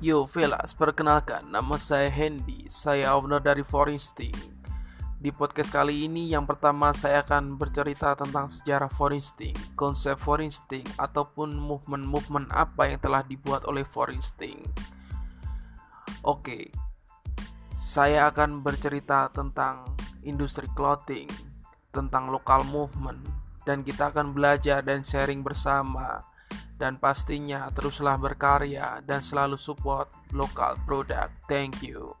Yo Velas, perkenalkan nama saya Hendy, saya owner dari Foresting. Di podcast kali ini yang pertama saya akan bercerita tentang sejarah Foresting, konsep Foresting ataupun movement-movement apa yang telah dibuat oleh Foresting. Oke, saya akan bercerita tentang industri clothing, tentang lokal movement, dan kita akan belajar dan sharing bersama dan pastinya teruslah berkarya dan selalu support lokal produk. Thank you.